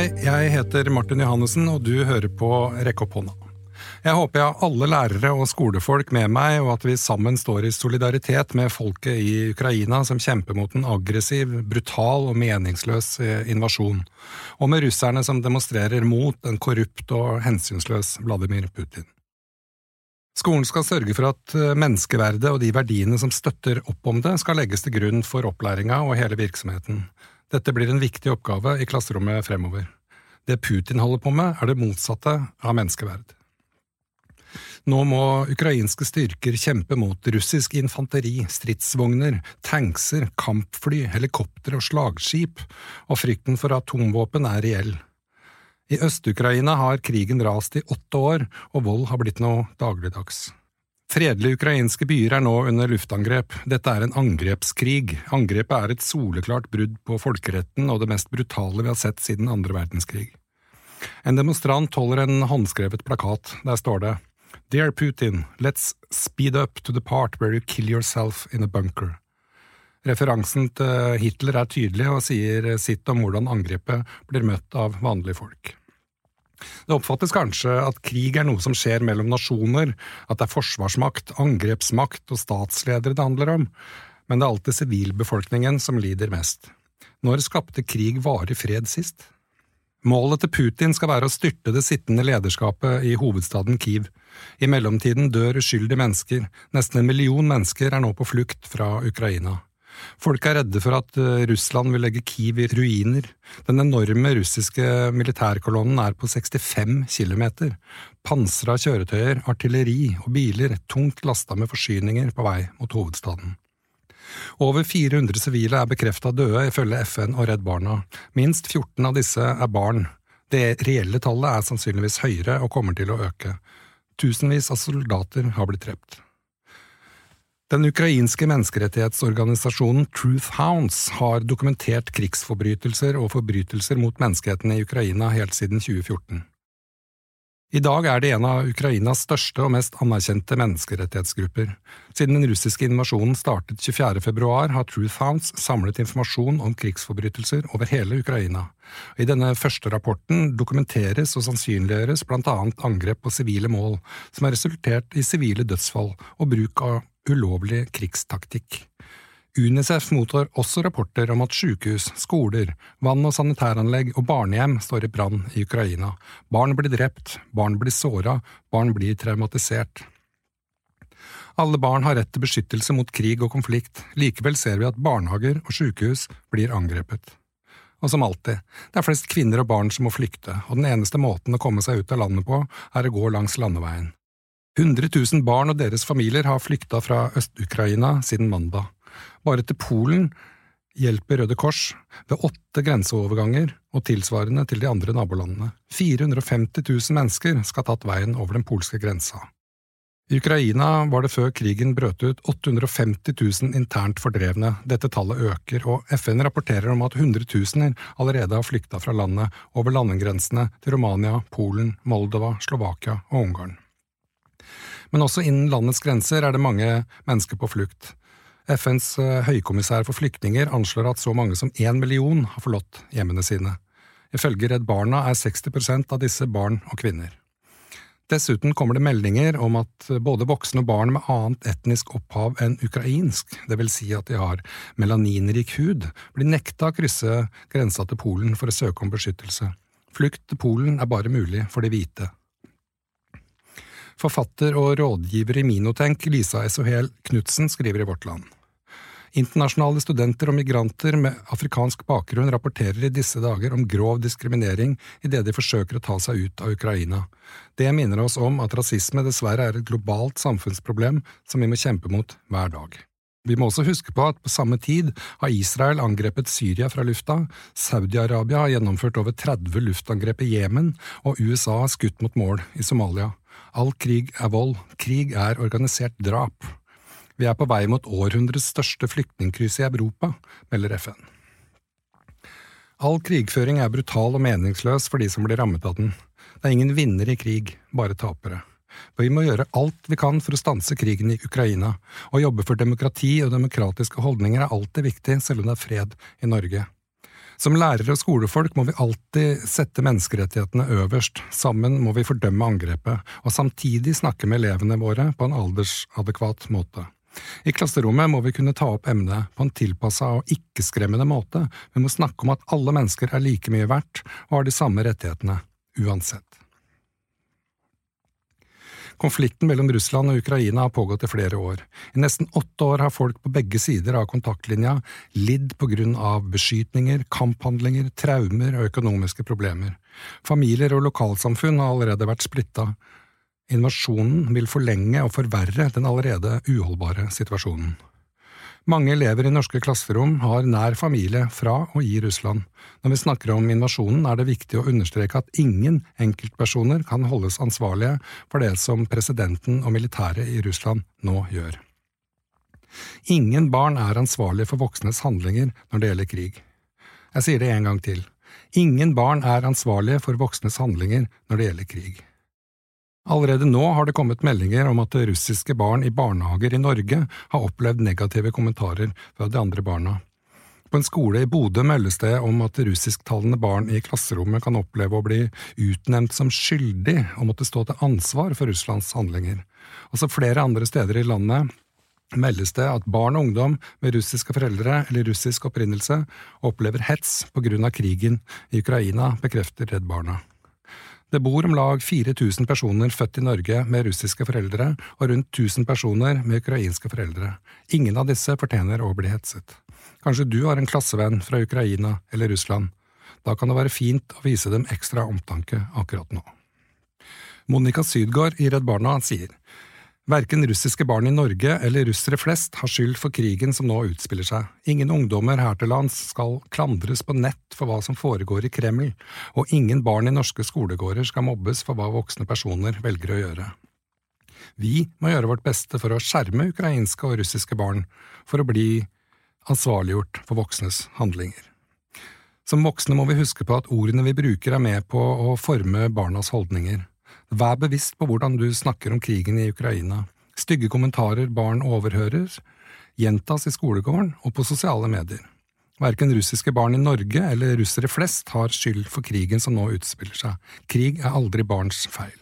Hei, jeg heter Martin Johannessen, og du hører på Rekk opp hånda. Jeg håper jeg har alle lærere og skolefolk med meg, og at vi sammen står i solidaritet med folket i Ukraina som kjemper mot en aggressiv, brutal og meningsløs eh, invasjon, og med russerne som demonstrerer mot en korrupt og hensynsløs Vladimir Putin. Skolen skal sørge for at eh, menneskeverdet og de verdiene som støtter opp om det, skal legges til grunn for opplæringa og hele virksomheten. Dette blir en viktig oppgave i klasserommet fremover. Det Putin holder på med, er det motsatte av menneskeverd. Nå må ukrainske styrker kjempe mot russisk infanteri, stridsvogner, tankser, kampfly, helikoptre og slagskip, og frykten for atomvåpen er reell. I Øst-Ukraina har krigen rast i åtte år, og vold har blitt noe dagligdags. Fredelige ukrainske byer er nå under luftangrep. Dette er en angrepskrig. Angrepet er et soleklart brudd på folkeretten og det mest brutale vi har sett siden andre verdenskrig. En demonstrant holder en håndskrevet plakat. Der står det Dear Putin, let's speed up to the part where you kill yourself in a bunker. Referansen til Hitler er tydelig og sier sitt om hvordan angrepet blir møtt av vanlige folk. Det oppfattes kanskje at krig er noe som skjer mellom nasjoner, at det er forsvarsmakt, angrepsmakt og statsledere det handler om, men det er alltid sivilbefolkningen som lider mest. Når skapte krig varig fred sist? Målet til Putin skal være å styrte det sittende lederskapet i hovedstaden Kiev. I mellomtiden dør uskyldige mennesker, nesten en million mennesker er nå på flukt fra Ukraina. Folk er redde for at eh, Russland vil legge Kiev i ruiner. Den enorme russiske militærkolonnen er på 65 km. Pansra kjøretøyer, artilleri og biler tungt lasta med forsyninger på vei mot hovedstaden. Over 400 sivile er bekrefta døde, ifølge FN og Redd Barna. Minst 14 av disse er barn. Det reelle tallet er sannsynligvis høyere og kommer til å øke. Tusenvis av soldater har blitt drept. Den ukrainske menneskerettighetsorganisasjonen Truth Hounds har dokumentert krigsforbrytelser og forbrytelser mot menneskeheten i Ukraina helt siden 2014. I dag er det en av Ukrainas største og mest anerkjente menneskerettighetsgrupper. Siden den russiske invasjonen startet 24. februar, har Truth Hounds samlet informasjon om krigsforbrytelser over hele Ukraina. I denne første rapporten dokumenteres og sannsynliggjøres blant annet angrep på sivile mål, som har resultert i sivile dødsfall og bruk av ulovlig krigstaktikk. UNICEF mottar også rapporter om at sykehus, skoler, vann- og sanitæranlegg og barnehjem står i brann i Ukraina. Barn blir drept, barn blir såra, barn blir traumatisert. Alle barn har rett til beskyttelse mot krig og konflikt, likevel ser vi at barnehager og sykehus blir angrepet. Og som alltid, det er flest kvinner og barn som må flykte, og den eneste måten å komme seg ut av landet på, er å gå langs landeveien. 100 000 barn og deres familier har flykta fra Øst-Ukraina siden mandag. Bare til Polen hjelper Røde Kors ved åtte grenseoverganger og tilsvarende til de andre nabolandene. 450 000 mennesker skal ha tatt veien over den polske grensa. I Ukraina var det før krigen brøt ut 850 000 internt fordrevne. Dette tallet øker, og FN rapporterer om at hundretusener allerede har flykta fra landet over landegrensene til Romania, Polen, Moldova, Slovakia og Ungarn. Men også innen landets grenser er det mange mennesker på flukt. FNs eh, høykommissær for flyktninger anslår at så mange som én million har forlatt hjemmene sine. Ifølge Redd Barna er 60% av disse barn og kvinner. Dessuten kommer det meldinger om at både voksne og barn med annet etnisk opphav enn ukrainsk, det vil si at de har melaninrik hud, blir nekta å krysse grensa til Polen for å søke om beskyttelse. Flukt til Polen er bare mulig for de hvite. Forfatter og rådgiver i Minotenk, Lisa Esohel Knutsen, skriver i Vårt Land. Internasjonale studenter og migranter med afrikansk bakgrunn rapporterer i disse dager om grov diskriminering idet de forsøker å ta seg ut av Ukraina. Det minner oss om at rasisme dessverre er et globalt samfunnsproblem som vi må kjempe mot hver dag. Vi må også huske på at på samme tid har Israel angrepet Syria fra lufta, Saudi-Arabia har gjennomført over 30 luftangrep i Jemen, og USA har skutt mot mål i Somalia. All krig er vold, krig er organisert drap. Vi er på vei mot århundrets største flyktningkryss i Europa, melder FN. All krigføring er brutal og meningsløs for de som blir rammet av den. Det er ingen vinner i krig, bare tapere. Vi må gjøre alt vi kan for å stanse krigen i Ukraina. Å jobbe for demokrati og demokratiske holdninger er alltid viktig, selv om det er fred i Norge. Som lærere og skolefolk må vi alltid sette menneskerettighetene øverst, sammen må vi fordømme angrepet, og samtidig snakke med elevene våre på en aldersadekvat måte. I klasserommet må vi kunne ta opp emnet på en tilpassa og ikke-skremmende måte, vi må snakke om at alle mennesker er like mye verdt og har de samme rettighetene, uansett. Konflikten mellom Russland og Ukraina har pågått i flere år. I nesten åtte år har folk på begge sider av kontaktlinja lidd på grunn av beskytninger, kamphandlinger, traumer og økonomiske problemer. Familier og lokalsamfunn har allerede vært splitta. Invasjonen vil forlenge og forverre den allerede uholdbare situasjonen. Mange elever i norske klasserom har nær familie fra og i Russland. Når vi snakker om invasjonen, er det viktig å understreke at ingen enkeltpersoner kan holdes ansvarlige for det som presidenten og militæret i Russland nå gjør. Ingen barn er ansvarlige for voksnes handlinger når det gjelder krig. Jeg sier det en gang til. Ingen barn er ansvarlige for voksnes handlinger når det gjelder krig. Allerede nå har det kommet meldinger om at russiske barn i barnehager i Norge har opplevd negative kommentarer fra de andre barna. På en skole i Bodø meldes det om at russisktalende barn i klasserommet kan oppleve å bli utnevnt som skyldig og måtte stå til ansvar for Russlands handlinger. Også flere andre steder i landet meldes det at barn og ungdom med russiske foreldre eller russisk opprinnelse opplever hets på grunn av krigen i Ukraina, bekrefter Redd Barna. Det bor om lag 4000 personer født i Norge med russiske foreldre, og rundt 1000 personer med ukrainske foreldre. Ingen av disse fortjener å bli hetset. Kanskje du har en klassevenn fra Ukraina eller Russland. Da kan det være fint å vise dem ekstra omtanke akkurat nå. Monica Sydgaard i Redd Barna sier Verken russiske barn i Norge eller russere flest har skyld for krigen som nå utspiller seg. Ingen ungdommer her til lands skal klandres på nett for hva som foregår i Kreml, og ingen barn i norske skolegårder skal mobbes for hva voksne personer velger å gjøre. Vi må gjøre vårt beste for å skjerme ukrainske og russiske barn, for å bli ansvarliggjort for voksnes handlinger. Som voksne må vi huske på at ordene vi bruker er med på å forme barnas holdninger. Vær bevisst på hvordan du snakker om krigen i Ukraina. Stygge kommentarer barn overhører, gjentas i skolegården og på sosiale medier. Verken russiske barn i Norge eller russere flest har skyld for krigen som nå utspiller seg. Krig er aldri barns feil.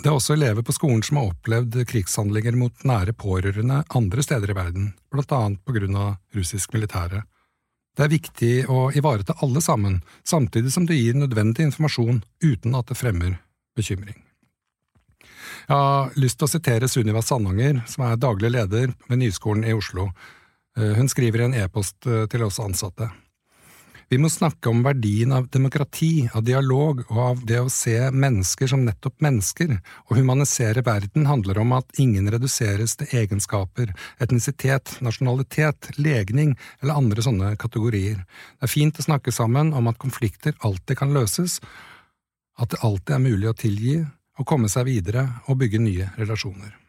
Det er også elever på skolen som har opplevd krigshandlinger mot nære pårørende andre steder i verden, blant annet på grunn av russisk militære. Det er viktig å ivareta alle sammen, samtidig som det gir nødvendig informasjon uten at det fremmer bekymring. Jeg har lyst til å sitere Sunniva Sandanger, som er daglig leder ved Nyskolen i Oslo. Eh, hun skriver i en e-post eh, til oss ansatte. Vi må snakke om verdien av demokrati, av dialog og av det å se mennesker som nettopp mennesker. Å humanisere verden handler om at ingen reduseres til egenskaper, etnisitet, nasjonalitet, legning eller andre sånne kategorier. Det er fint å snakke sammen om at konflikter alltid kan løses, at det alltid er mulig å tilgi, å komme seg videre og bygge nye relasjoner.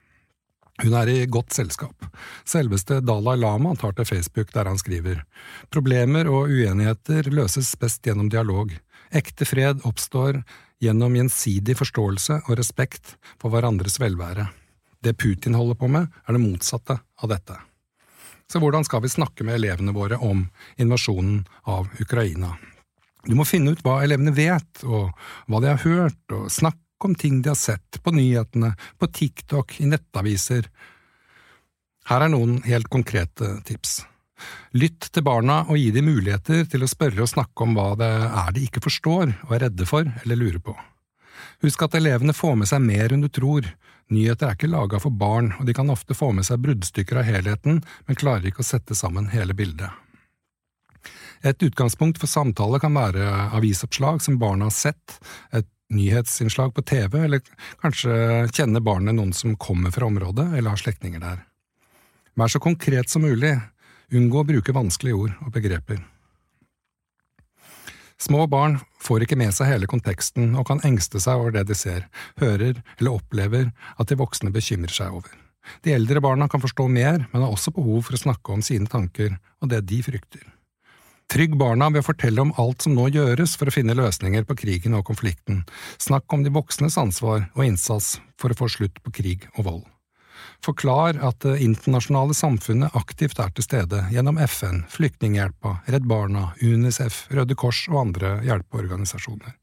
Hun er i godt selskap. Selveste Dalai Lama tar til Facebook der han skriver Problemer og uenigheter løses best gjennom dialog. Ekte fred oppstår gjennom gjensidig forståelse og respekt for hverandres velvære. Det Putin holder på med, er det motsatte av dette. Så hvordan skal vi snakke med elevene våre om invasjonen av Ukraina? Du må finne ut hva elevene vet, og hva de har hørt, og snakke om ting de har sett på nyhetene, på TikTok, i nettaviser. Her er noen helt konkrete tips. Lytt til barna og gi dem muligheter til å spørre og snakke om hva det er de ikke forstår og er redde for eller lurer på. Husk at elevene får med seg mer enn du tror. Nyheter er ikke laga for barn, og de kan ofte få med seg bruddstykker av helheten, men klarer ikke å sette sammen hele bildet. Et utgangspunkt for samtale kan være avisoppslag som barna har sett, et nyhetsinnslag på TV, eller kanskje kjenner barnet noen som kommer fra området eller har slektninger der. Vær så konkret som mulig, unngå å bruke vanskelige ord og begreper. Små barn får ikke med seg hele konteksten og kan engste seg over det de ser, hører eller opplever at de voksne bekymrer seg over. De eldre barna kan forstå mer, men har også behov for å snakke om sine tanker og det de frykter. Trygg barna ved å fortelle om alt som nå gjøres for å finne løsninger på krigen og konflikten. Snakk om de voksnes ansvar og innsats for å få slutt på krig og vold. Forklar at det internasjonale samfunnet aktivt er til stede gjennom FN, Flyktninghjelpa, Redd Barna, UNICEF, Røde Kors og andre hjelpeorganisasjoner.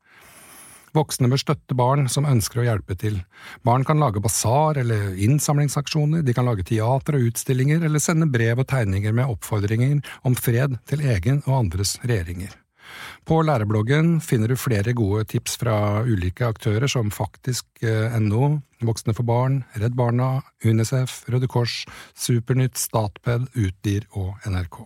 Voksne bør støtte barn som ønsker å hjelpe til. Barn kan lage basar eller innsamlingsaksjoner, de kan lage teater og utstillinger eller sende brev og tegninger med oppfordringer om fred til egen og andres regjeringer. På lærebloggen finner du flere gode tips fra ulike aktører som faktisk.no, Voksne for barn, Redd Barna, UNICEF, Røde Kors, Supernytt, Statped, Utdyr og NRK.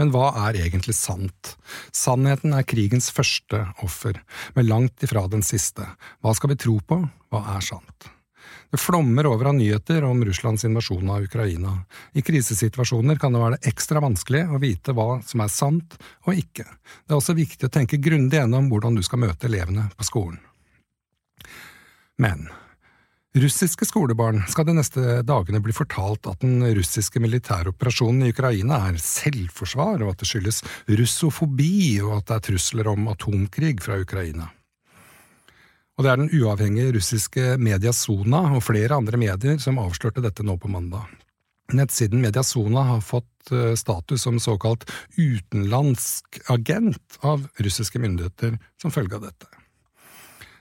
Men hva er egentlig sant? Sannheten er krigens første offer, men langt ifra den siste. Hva skal vi tro på? Hva er sant? Det flommer over av nyheter om Russlands invasjon av Ukraina. I krisesituasjoner kan det være ekstra vanskelig å vite hva som er sant og ikke. Det er også viktig å tenke grundig gjennom hvordan du skal møte elevene på skolen. Men russiske skolebarn skal de neste dagene bli fortalt at den russiske militæroperasjonen i Ukraina er selvforsvar, og at det skyldes russofobi, og at det er trusler om atomkrig fra Ukraina. Og det er den uavhengige russiske Mediasona og flere andre medier som avslørte dette nå på mandag. Nettsiden Mediasona har fått eh, status som såkalt utenlandsk agent av russiske myndigheter som følge av dette.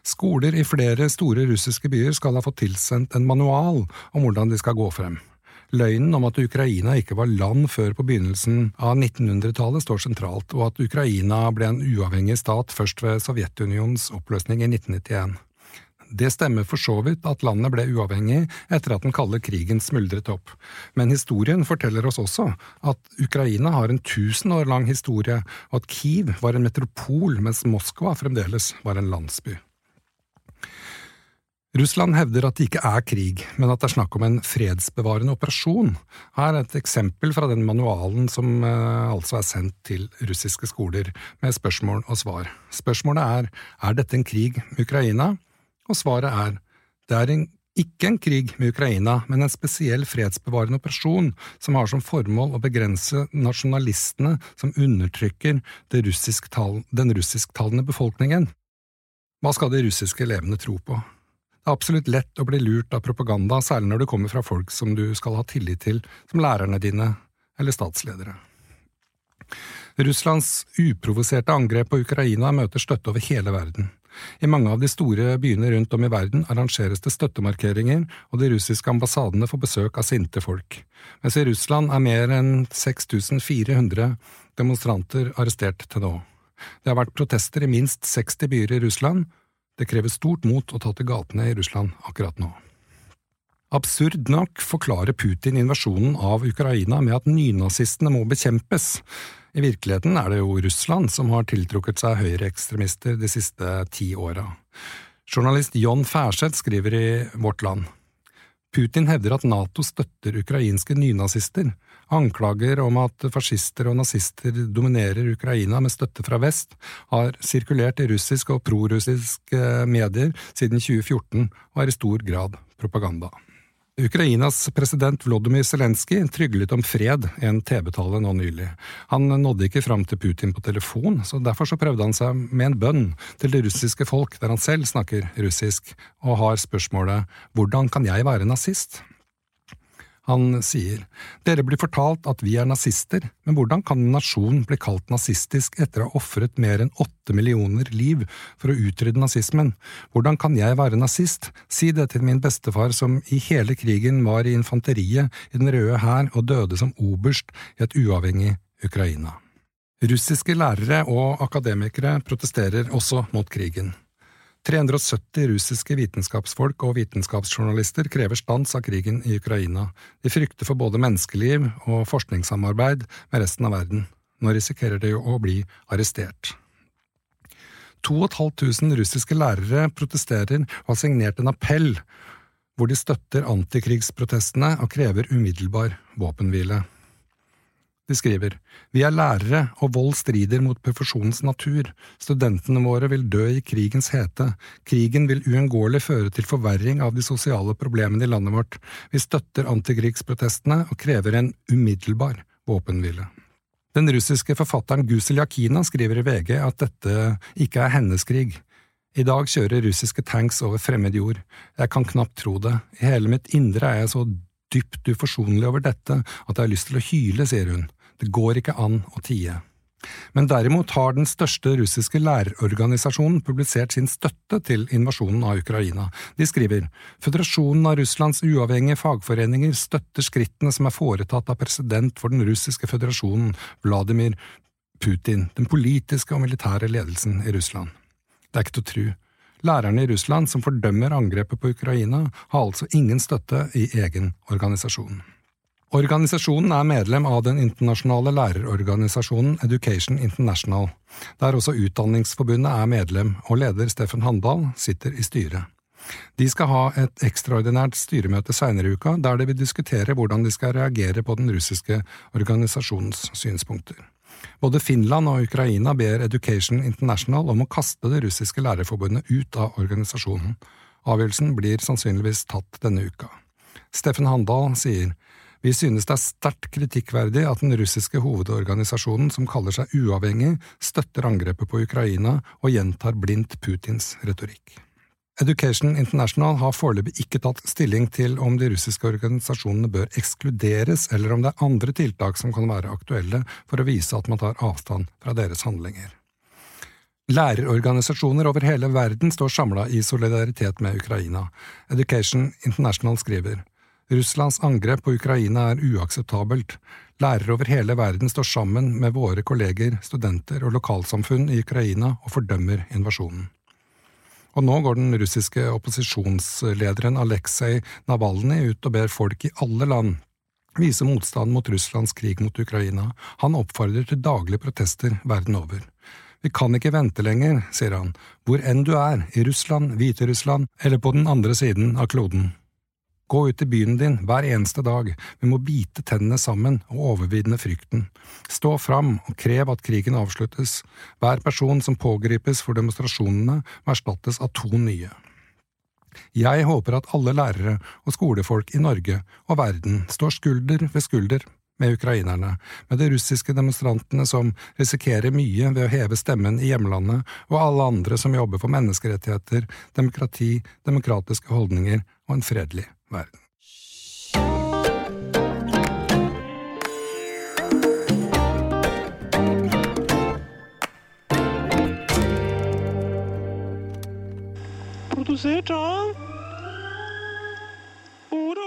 Skoler i flere store russiske byer skal ha fått tilsendt en manual om hvordan de skal gå frem. Løgnen om at Ukraina ikke var land før på begynnelsen av 1900-tallet står sentralt, og at Ukraina ble en uavhengig stat først ved Sovjetunionens oppløsning i 1991. Det stemmer for så vidt at landet ble uavhengig etter at den kalde krigen smuldret opp, men historien forteller oss også at Ukraina har en tusen år lang historie, og at Kiev var en metropol mens Moskva fremdeles var en landsby. Russland hevder at det ikke er krig, men at det er snakk om en fredsbevarende operasjon. Her er et eksempel fra den manualen som eh, altså er sendt til russiske skoler, med spørsmål og svar. Spørsmålet er er dette en krig med Ukraina, og svaret er det er en, ikke en krig med Ukraina, men en spesiell fredsbevarende operasjon som har som formål å begrense nasjonalistene som undertrykker russisk den russisktalende befolkningen. Hva skal de russiske elevene tro på? Det er absolutt lett å bli lurt av propaganda, særlig når det kommer fra folk som du skal ha tillit til, som lærerne dine eller statsledere. Russlands uprovoserte angrep på Ukraina møter støtte over hele verden. I mange av de store byene rundt om i verden arrangeres det støttemarkeringer, og de russiske ambassadene får besøk av sinte folk. Mens i Russland er mer enn 6400 demonstranter arrestert til nå. Det har vært protester i minst 60 byer i Russland, det krever stort mot å ta til gatene i Russland akkurat nå. Absurd nok forklarer Putin invasjonen av Ukraina med at nynazistene må bekjempes. I virkeligheten er det jo Russland som har tiltrukket seg høyreekstremister de siste ti åra. Journalist John Færseth skriver i Vårt Land. Putin hevder at Nato støtter ukrainske nynazister, Anklager om at fascister og nazister dominerer Ukraina med støtte fra vest, har sirkulert i russisk og prorussiske medier siden 2014 og er i stor grad propaganda. Ukrainas president Volodymyr Zelenskyj tryglet om fred i en TV-tale nå nylig. Han nådde ikke fram til Putin på telefon, så derfor så prøvde han seg med en bønn til det russiske folk, der han selv snakker russisk, og har spørsmålet Hvordan kan jeg være nazist? Han sier, Dere blir fortalt at vi er nazister, men hvordan kan en nasjon bli kalt nazistisk etter å ha ofret mer enn åtte millioner liv for å utrydde nazismen? Hvordan kan jeg være nazist? Si det til min bestefar som i hele krigen var i infanteriet i Den røde hær og døde som oberst i et uavhengig Ukraina. Russiske lærere og akademikere protesterer også mot krigen. 370 russiske vitenskapsfolk og vitenskapsjournalister krever stans av krigen i Ukraina. De frykter for både menneskeliv og forskningssamarbeid med resten av verden. Nå risikerer de å bli arrestert. 2500 russiske lærere protesterer og har signert en appell hvor de støtter antikrigsprotestene og krever umiddelbar våpenhvile. De skriver, Vi er lærere, og vold strider mot profesjonens natur. Studentene våre vil dø i krigens hete. Krigen vil uunngåelig føre til forverring av de sosiale problemene i landet vårt. Vi støtter antikrigsprotestene og krever en umiddelbar våpenhvile. Den russiske forfatteren Gusel Yakina skriver i VG at dette ikke er hennes krig. I dag kjører russiske tanks over fremmed jord. Jeg kan knapt tro det. I hele mitt indre er jeg så dypt uforsonlig over dette at jeg har lyst til å hyle, sier hun. Det går ikke an å tie. Men derimot har den største russiske lærerorganisasjonen publisert sin støtte til invasjonen av Ukraina. De skriver Føderasjonen av Russlands uavhengige fagforeninger støtter skrittene som er foretatt av president for den russiske føderasjonen, Vladimir Putin, den politiske og militære ledelsen i Russland. Det er ikke til å tru. Lærerne i Russland som fordømmer angrepet på Ukraina, har altså ingen støtte i egen organisasjon. Organisasjonen er medlem av den internasjonale lærerorganisasjonen Education International, der også Utdanningsforbundet er medlem, og leder Steffen Handal sitter i styret. De skal ha et ekstraordinært styremøte seinere i uka, der de vil diskutere hvordan de skal reagere på den russiske organisasjonens synspunkter. Både Finland og Ukraina ber Education International om å kaste det russiske lærerforbundet ut av organisasjonen. Avgjørelsen blir sannsynligvis tatt denne uka. Steffen Handal sier vi synes det er sterkt kritikkverdig at den russiske hovedorganisasjonen som kaller seg uavhengig, støtter angrepet på Ukraina og gjentar blindt Putins retorikk. Education International har foreløpig ikke tatt stilling til om de russiske organisasjonene bør ekskluderes, eller om det er andre tiltak som kan være aktuelle for å vise at man tar avstand fra deres handlinger. Lærerorganisasjoner over hele verden står samla i solidaritet med Ukraina. Education International skriver Russlands angrep på Ukraina er uakseptabelt. Lærere over hele verden står sammen med våre kolleger, studenter og lokalsamfunn i Ukraina og fordømmer invasjonen. Og nå går den russiske opposisjonslederen Aleksej Navalnyj ut og ber folk i alle land vise motstand mot Russlands krig mot Ukraina. Han oppfordrer til daglige protester verden over. Vi kan ikke vente lenger, sier han, hvor enn du er, i Russland, Hviterussland eller på den andre siden av kloden. Gå ut i byen din hver eneste dag, vi må bite tennene sammen og overvinne frykten. Stå fram og krev at krigen avsluttes. Hver person som pågripes for demonstrasjonene, må erstattes av to nye. Jeg håper at alle lærere og skolefolk i Norge og verden står skulder ved skulder med ukrainerne, med de russiske demonstrantene som risikerer mye ved å heve stemmen i hjemlandet, og alle andre som jobber for menneskerettigheter, demokrati, demokratiske holdninger og en fredelig verden. Produsert av Ordet